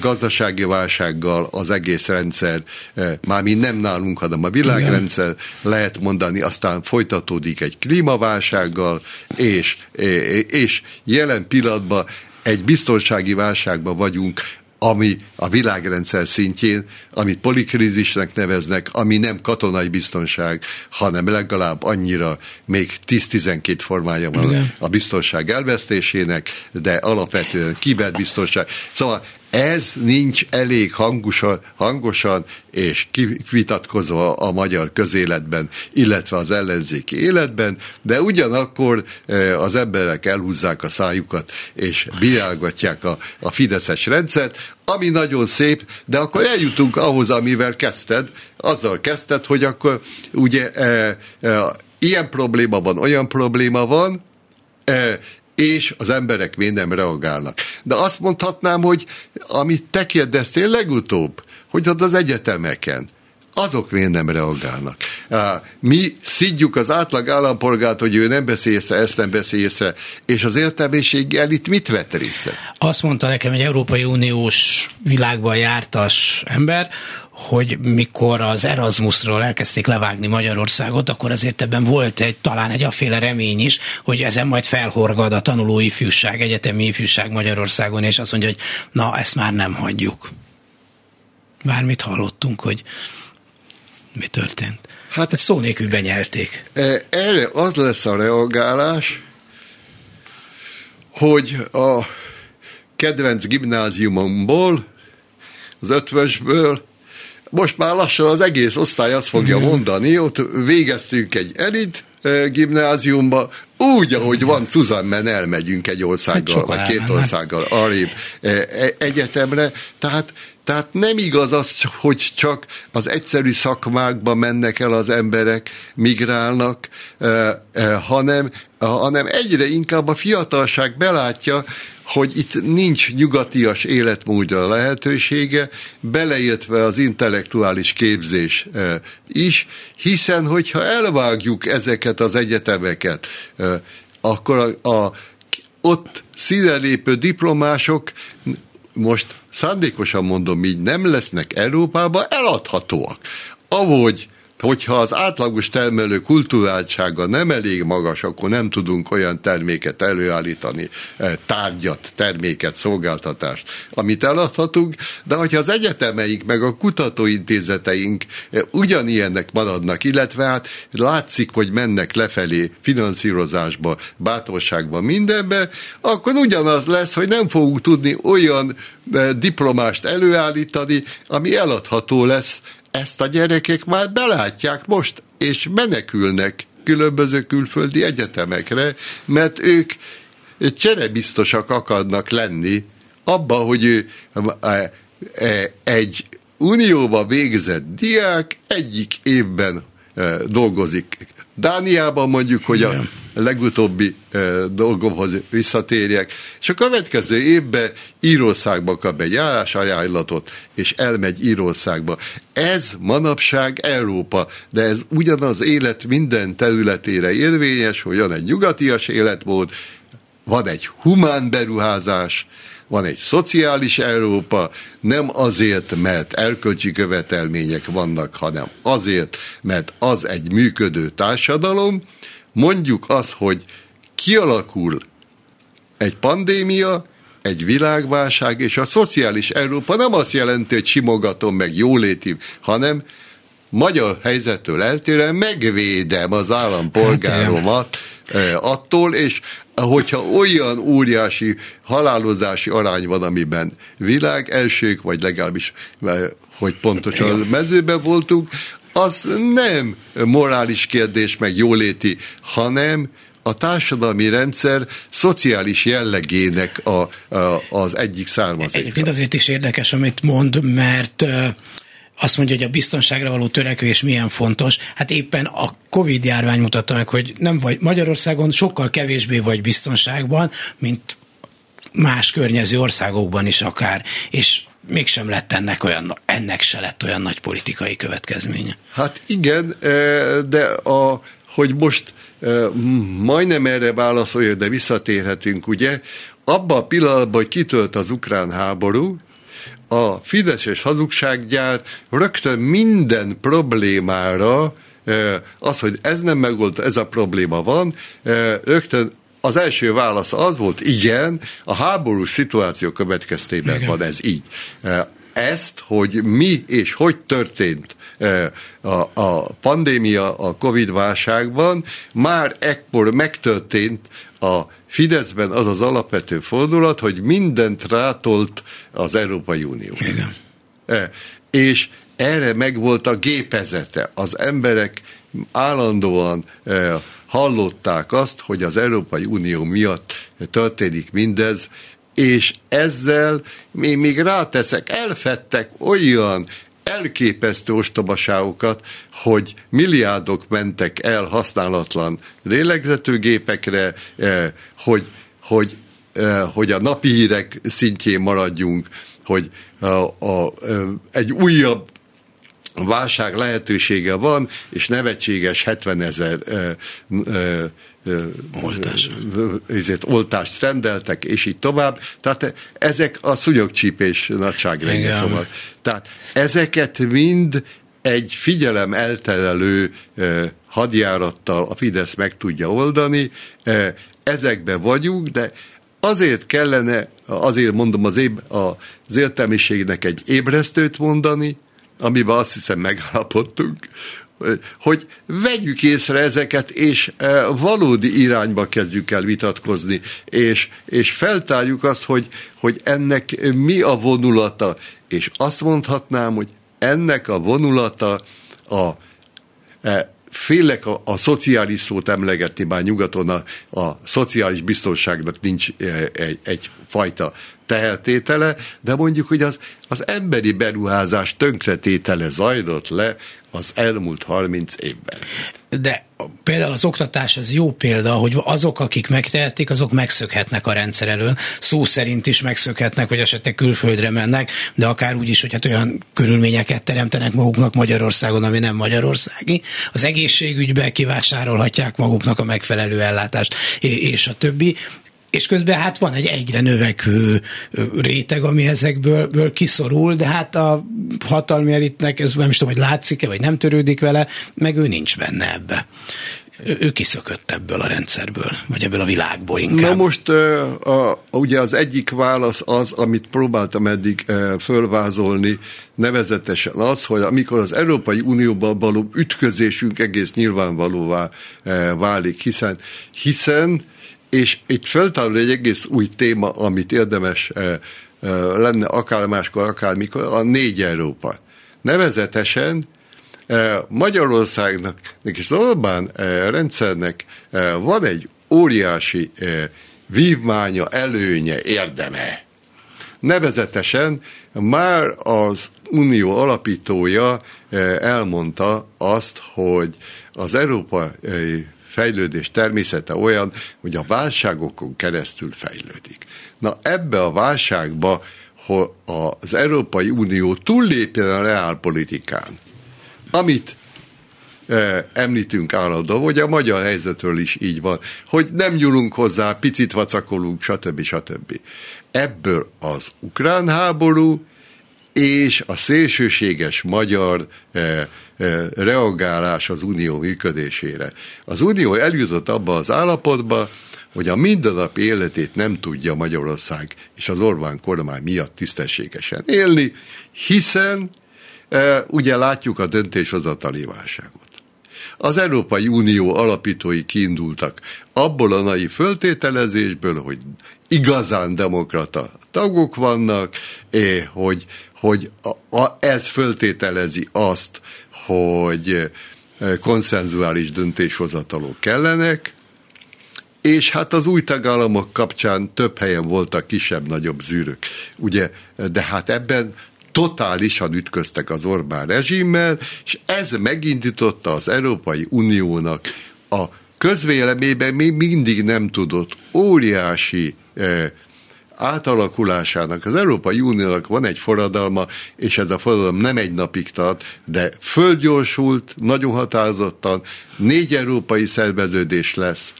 gazdasági válsággal az egész rendszer, mármint nem nálunk, hanem a világrendszer, lehet mondani, aztán folytatódik egy klímaválsággal, és, és jelen pillanatban egy biztonsági válságban vagyunk, ami a világrendszer szintjén, amit polikrízisnek neveznek, ami nem katonai biztonság, hanem legalább annyira még 10-12 formája van Igen. a biztonság elvesztésének, de alapvetően kiberbiztonság. Szóval ez nincs elég hangosan, hangosan és kivitatkozva a magyar közéletben, illetve az ellenzéki életben, de ugyanakkor e, az emberek elhúzzák a szájukat, és bírálgatják a, a Fideszes rendszert, ami nagyon szép, de akkor eljutunk ahhoz, amivel kezdted, azzal kezdted, hogy akkor ugye e, e, ilyen probléma van, olyan probléma van, e, és az emberek még nem reagálnak. De azt mondhatnám, hogy amit te kérdeztél legutóbb, hogy az egyetemeken, azok miért nem reagálnak. Mi szidjuk az átlag állampolgárt, hogy ő nem beszél észre, ezt nem beszél észre, és az értelmiség elit mit vett részre? Azt mondta nekem egy Európai Uniós világban jártas ember, hogy mikor az Erasmusról elkezdték levágni Magyarországot, akkor azért ebben volt egy, talán egy aféle remény is, hogy ezen majd felhorgad a tanulói ifjúság, egyetemi ifjúság Magyarországon, és azt mondja, hogy na, ezt már nem hagyjuk. Bármit hallottunk, hogy mi történt. Hát egy szó nélkül benyelték. E, erre az lesz a reagálás, hogy a kedvenc gimnáziumomból, az ötvösből most már lassan az egész osztály azt fogja mondani, ott végeztünk egy elit eh, gimnáziumba, úgy, ahogy van Cuzanmen elmegyünk egy országgal, hát vagy két országgal arrébb eh, e, egyetemre, tehát tehát nem igaz az, hogy csak az egyszerű szakmákba mennek el az emberek, migrálnak, hanem, hanem egyre inkább a fiatalság belátja, hogy itt nincs nyugatias életmódra lehetősége, beleértve az intellektuális képzés is, hiszen hogyha elvágjuk ezeket az egyetemeket, akkor a, a ott színelépő diplomások most szándékosan mondom így, nem lesznek Európában eladhatóak. Ahogy hogyha az átlagos termelő kulturáltsága nem elég magas, akkor nem tudunk olyan terméket előállítani, eh, tárgyat, terméket, szolgáltatást, amit eladhatunk, de hogyha az egyetemeink meg a kutatóintézeteink eh, ugyanilyennek maradnak, illetve hát látszik, hogy mennek lefelé finanszírozásba, bátorságba, mindenbe, akkor ugyanaz lesz, hogy nem fogunk tudni olyan eh, diplomást előállítani, ami eladható lesz ezt a gyerekek már belátják most, és menekülnek különböző külföldi egyetemekre, mert ők cserebiztosak akarnak lenni abba, hogy ő e, e, egy unióba végzett diák egyik évben e, dolgozik. Dániában mondjuk, hogy a legutóbbi dolgomhoz visszatérjek, és a következő évben Írországba kap egy állásajánlatot, és elmegy Írországba. Ez manapság Európa, de ez ugyanaz élet minden területére érvényes, hogy van egy nyugatias életmód, van egy humán beruházás, van egy szociális Európa, nem azért, mert erkölcsi követelmények vannak, hanem azért, mert az egy működő társadalom. Mondjuk azt, hogy kialakul egy pandémia, egy világválság, és a szociális Európa nem azt jelenti, hogy simogatom meg jóléti, hanem magyar helyzettől eltérően megvédem az állampolgáromat hát, attól, és hogyha olyan óriási halálozási arány van, amiben világ elsők, vagy legalábbis, hogy pontosan a mezőben voltunk, az nem morális kérdés, meg jóléti, hanem a társadalmi rendszer szociális jellegének a, a, az egyik származéka. Egyébként azért is érdekes, amit mond, mert azt mondja, hogy a biztonságra való törekvés milyen fontos. Hát éppen a Covid járvány mutatta meg, hogy nem vagy Magyarországon sokkal kevésbé vagy biztonságban, mint más környező országokban is akár. És mégsem lett ennek olyan, ennek se lett olyan nagy politikai következménye. Hát igen, eh, de a, hogy most eh, majdnem erre válaszolja, de visszatérhetünk, ugye, abban a pillanatban, hogy kitölt az ukrán háború, a Fideszes hazugsággyár rögtön minden problémára, az, hogy ez nem megold, ez a probléma van, rögtön az első válasz az volt, igen, a háborús szituáció következtében igen. van ez így. Ezt, hogy mi és hogy történt a, a pandémia, a Covid válságban, már ekkor megtörtént a Fideszben az az alapvető fordulat, hogy mindent rátolt az Európai Unió. Igen. E, és erre megvolt a gépezete. Az emberek állandóan e, hallották azt, hogy az Európai Unió miatt történik mindez, és ezzel még, még ráteszek, elfettek olyan elképesztő ostobaságokat, hogy milliárdok mentek el használatlan lélegzetőgépekre, eh, hogy, hogy, eh, hogy a napi hírek szintjén maradjunk, hogy a, a, eh, egy újabb válság lehetősége van, és nevetséges 70 ezer Oltás. ezért oltást rendeltek, és így tovább. Tehát ezek a szúnyogcsípés nagyságrendje. Szóval. Tehát ezeket mind egy figyelem elterelő hadjárattal a Fidesz meg tudja oldani. Ezekbe vagyunk, de azért kellene, azért mondom az, éb, az értelmiségnek egy ébresztőt mondani, amiben azt hiszem megállapodtunk, hogy vegyük észre ezeket, és e, valódi irányba kezdjük el vitatkozni, és, és feltárjuk azt, hogy, hogy ennek mi a vonulata, és azt mondhatnám, hogy ennek a vonulata a e, félek a, a szociális szót emlegetni, bár nyugaton a, a szociális biztonságnak nincs egy, egy fajta tehertétele, de mondjuk, hogy az, az emberi beruházás tönkretétele zajlott le az elmúlt 30 évben. De például az oktatás az jó példa, hogy azok, akik megtehetik, azok megszökhetnek a rendszer elől. Szó szerint is megszökhetnek, hogy esetleg külföldre mennek, de akár úgy is, hogy hát olyan körülményeket teremtenek maguknak Magyarországon, ami nem magyarországi. Az egészségügybe kivásárolhatják maguknak a megfelelő ellátást, és a többi és közben hát van egy egyre növekvő réteg, ami ezekből kiszorul, de hát a hatalmi elitnek, ez nem is tudom, hogy látszik-e, vagy nem törődik vele, meg ő nincs benne ebbe. Ő, kiszökött ebből a rendszerből, vagy ebből a világból inkább. Na most a, ugye az egyik válasz az, amit próbáltam eddig fölvázolni, nevezetesen az, hogy amikor az Európai Unióban való ütközésünk egész nyilvánvalóvá válik, hiszen, hiszen és itt föltárul egy egész új téma, amit érdemes eh, eh, lenne akár máskor, akár mikor, a négy Európa. Nevezetesen eh, Magyarországnak és az Orbán rendszernek van egy óriási vívmánya, előnye, érdeme. Nevezetesen már az unió alapítója elmondta azt, hogy az európai fejlődés természete olyan, hogy a válságokon keresztül fejlődik. Na ebbe a válságba, hogy az Európai Unió túllépjen a reálpolitikán, amit e, említünk állandó, hogy a magyar helyzetről is így van, hogy nem nyúlunk hozzá, picit vacakolunk, stb. stb. Ebből az ukrán háború és a szélsőséges magyar eh, eh, reagálás az unió működésére. Az unió eljutott abba az állapotba, hogy a mindennapi életét nem tudja Magyarország és az Orbán kormány miatt tisztességesen élni, hiszen e, ugye látjuk a döntéshozatali válságot. Az Európai Unió alapítói kiindultak abból a nai föltételezésből, hogy igazán demokrata tagok vannak, eh, hogy hogy a, a, ez föltételezi azt, hogy eh, konszenzuális döntéshozatalok kellenek, és hát az új tagállamok kapcsán több helyen voltak kisebb-nagyobb zűrök. Ugye, de hát ebben totálisan ütköztek az Orbán rezsimmel, és ez megindította az Európai Uniónak a közvéleményben még mindig nem tudott óriási eh, átalakulásának, az Európai Uniónak van egy forradalma, és ez a forradalom nem egy napig tart, de földgyorsult, nagyon határozottan, négy európai szerveződés lesz,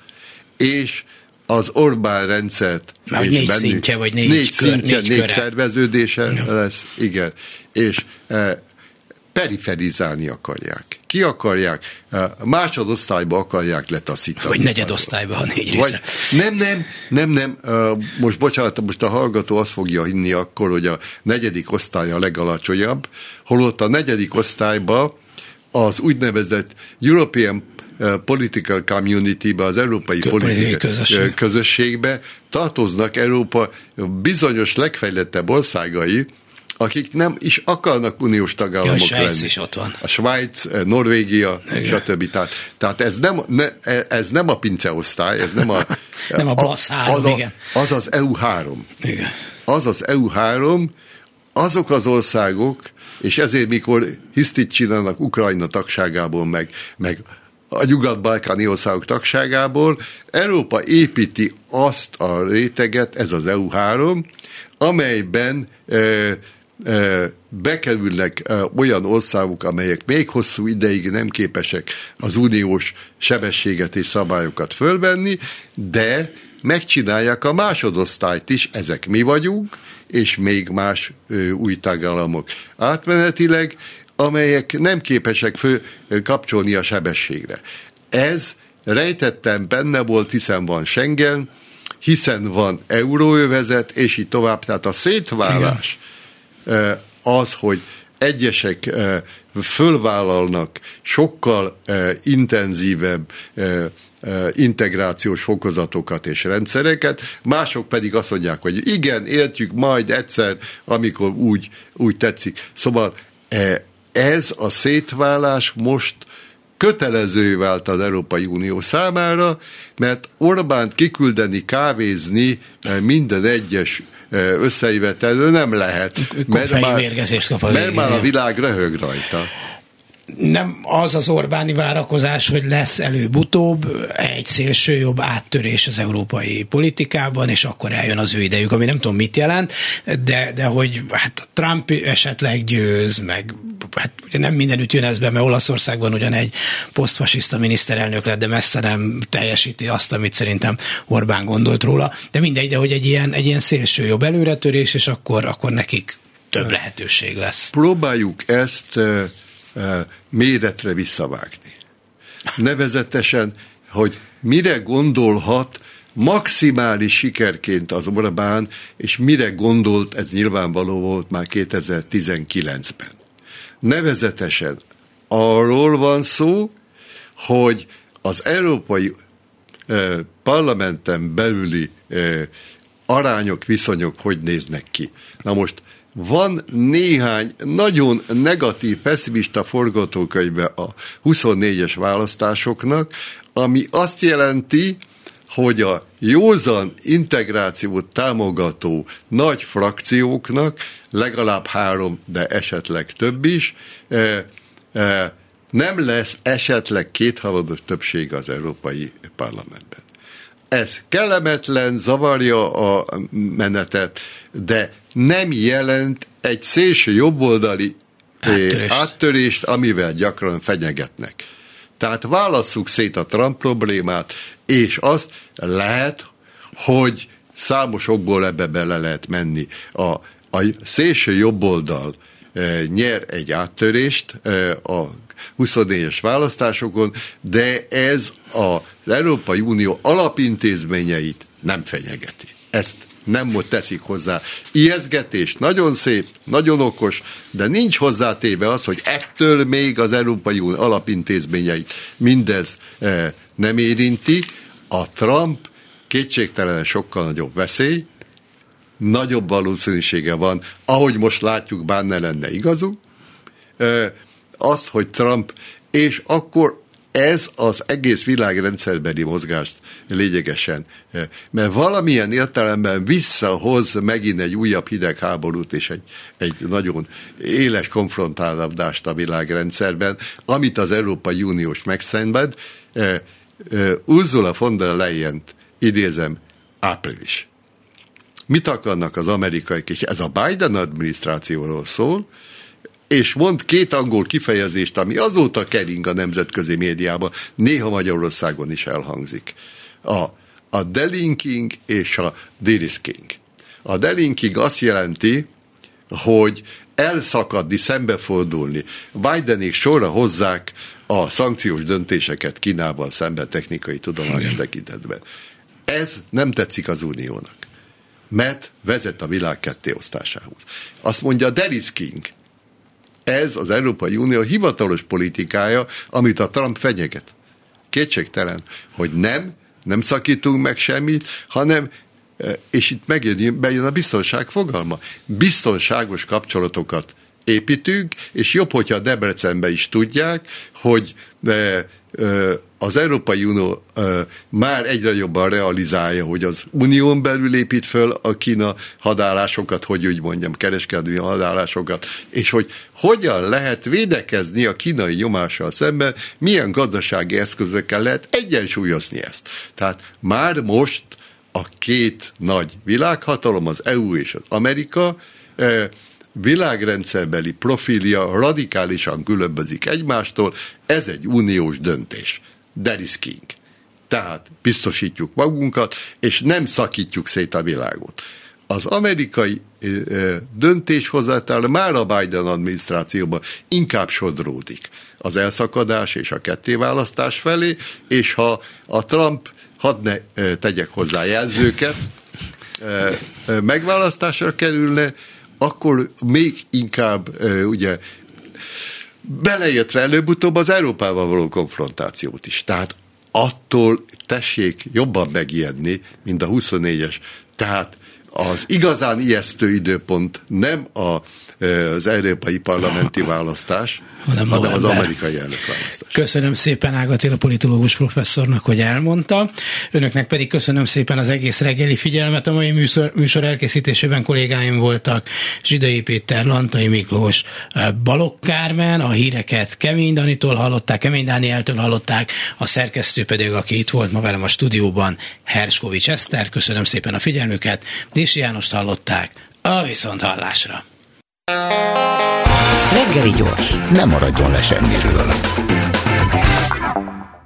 és az Orbán rendszert. Már négy bennünk, szintje, vagy négy, négy kör, szintje, négy, négy szerveződése ja. lesz, igen. És e, periferizálni akarják. Ki akarják? Másodosztályba akarják letaszítani. Vagy negyedosztályba, ha négy részre. Vagy, nem, nem, nem, nem. Most bocsánat, most a hallgató azt fogja hinni akkor, hogy a negyedik osztály a legalacsonyabb, holott a negyedik osztályba az úgynevezett European political community-be, az európai politikai közösség. közösségbe tartoznak Európa bizonyos legfejlettebb országai, akik nem is akarnak uniós tagállamok ja, a Svájc lenni. is ott van. A Svájc, Norvégia, Igen. stb. Tehát, tehát ez, nem, ne, ez nem a pinceosztály, ez nem a... nem a BLASZ 3, az, igen. A, az az EU3. Igen. Az az EU3, azok az országok, és ezért mikor hisztit csinálnak Ukrajna tagságából, meg, meg a nyugat-balkáni országok tagságából, Európa építi azt a réteget, ez az EU3, amelyben e, e, bekerülnek olyan országok, amelyek még hosszú ideig nem képesek az uniós sebességet és szabályokat fölvenni, de megcsinálják a másodosztályt is, ezek mi vagyunk, és még más új tagállamok. Átmenetileg, amelyek nem képesek fő kapcsolni a sebességre. Ez rejtettem benne volt, hiszen van Schengen, hiszen van euróövezet, és így tovább. Tehát a szétválás Igen. Az, hogy egyesek fölvállalnak sokkal intenzívebb integrációs fokozatokat és rendszereket, mások pedig azt mondják, hogy igen, értjük majd egyszer, amikor úgy, úgy tetszik. Szóval ez a szétválás most kötelező vált az Európai Unió számára, mert Orbánt kiküldeni, kávézni minden egyes összejövetelő nem lehet. Mert már, mert már a világ röhög rajta nem az az Orbáni várakozás, hogy lesz előbb-utóbb egy szélső jobb áttörés az európai politikában, és akkor eljön az ő idejük, ami nem tudom mit jelent, de, de hogy hát Trump esetleg győz, meg hát ugye nem mindenütt jön ez be, mert Olaszországban ugyan egy posztfasiszta miniszterelnök lett, de messze nem teljesíti azt, amit szerintem Orbán gondolt róla, de mindegy, de hogy egy ilyen, egy ilyen szélső jobb előretörés, és akkor, akkor nekik több lehetőség lesz. Próbáljuk ezt méretre visszavágni. Nevezetesen, hogy mire gondolhat maximális sikerként az Orbán, és mire gondolt, ez nyilvánvaló volt már 2019-ben. Nevezetesen arról van szó, hogy az Európai Parlamenten belüli arányok, viszonyok hogy néznek ki. Na most van néhány nagyon negatív, pessimista forgatókönyve a 24-es választásoknak, ami azt jelenti, hogy a józan integrációt támogató nagy frakcióknak, legalább három, de esetleg több is, e, e, nem lesz esetleg kéthalados többség az Európai Parlamentben. Ez kellemetlen, zavarja a menetet, de nem jelent egy szélső jobboldali eh, áttörést. áttörést, amivel gyakran fenyegetnek. Tehát válasszuk szét a Trump problémát, és azt lehet, hogy számos okból ebbe bele lehet menni. A, a szélső jobboldal e, nyer egy áttörést e, a 24-es választásokon, de ez az Európai Unió alapintézményeit nem fenyegeti. Ezt nem teszik hozzá. Ijeszgetés, nagyon szép, nagyon okos, de nincs hozzátéve az, hogy ettől még az Európai Unió alapintézményeit mindez eh, nem érinti. A Trump kétségtelen sokkal nagyobb veszély, nagyobb valószínűsége van, ahogy most látjuk, bár ne lenne igazuk, eh, azt, hogy Trump, és akkor ez az egész világrendszerbeli mozgást lényegesen, eh, mert valamilyen értelemben visszahoz megint egy újabb hidegháborút és egy, egy nagyon éles konfrontálódást a világrendszerben, amit az Európai Uniós megszenved. Eh, eh, Ursula von der leyen idézem, április. Mit akarnak az amerikaiak, és ez a Biden adminisztrációról szól, és mond két angol kifejezést, ami azóta kering a nemzetközi médiában, néha Magyarországon is elhangzik. A, a delinking és a derisking. A delinking azt jelenti, hogy elszakadni, szembefordulni. Bidenék sorra hozzák a szankciós döntéseket Kínával szembe technikai tudományos tekintetben. Ez nem tetszik az Uniónak, mert vezet a világ kettéosztásához. Azt mondja a derisking, ez az Európai Unió hivatalos politikája, amit a Trump fenyeget. kétségtelen, hogy nem, nem szakítunk meg semmit, hanem és itt megjön, bejön a biztonság fogalma. Biztonságos kapcsolatokat építünk, és jobb, hogyha a Debrecenbe is tudják, hogy az Európai Unió már egyre jobban realizálja, hogy az unión belül épít föl a Kína hadállásokat, hogy úgy mondjam, kereskedelmi hadállásokat, és hogy hogyan lehet védekezni a kínai nyomással szemben, milyen gazdasági eszközökkel lehet egyensúlyozni ezt. Tehát már most a két nagy világhatalom, az EU és az Amerika, világrendszerbeli profilja radikálisan különbözik egymástól, ez egy uniós döntés. That is king. Tehát biztosítjuk magunkat, és nem szakítjuk szét a világot. Az amerikai döntéshozatal már a Biden adminisztrációban inkább sodródik az elszakadás és a kettéválasztás felé, és ha a Trump, hadd ne tegyek hozzá jelzőket, megválasztásra kerülne, akkor még inkább ugye beleértve előbb-utóbb az Európával való konfrontációt is. Tehát attól tessék jobban megijedni, mint a 24-es. Tehát az igazán ijesztő időpont nem a, az európai parlamenti választás, hanem, hanem az amerikai elnökválasztás. Köszönöm szépen Ágatil a politológus professzornak, hogy elmondta. Önöknek pedig köszönöm szépen az egész reggeli figyelmet. A mai műsor, műsor elkészítésében kollégáim voltak Zsidai Péter, Lantai Miklós, Balok Kármen, a híreket Kemény Danitól hallották, Kemény Dánieltől hallották, a szerkesztő pedig, aki itt volt ma velem a stúdióban, Herskovics Eszter. Köszönöm szépen a figyelmüket. Dési Jánost hallották. A viszont hallásra. Reggeli gyors, nem maradjon le semmiről.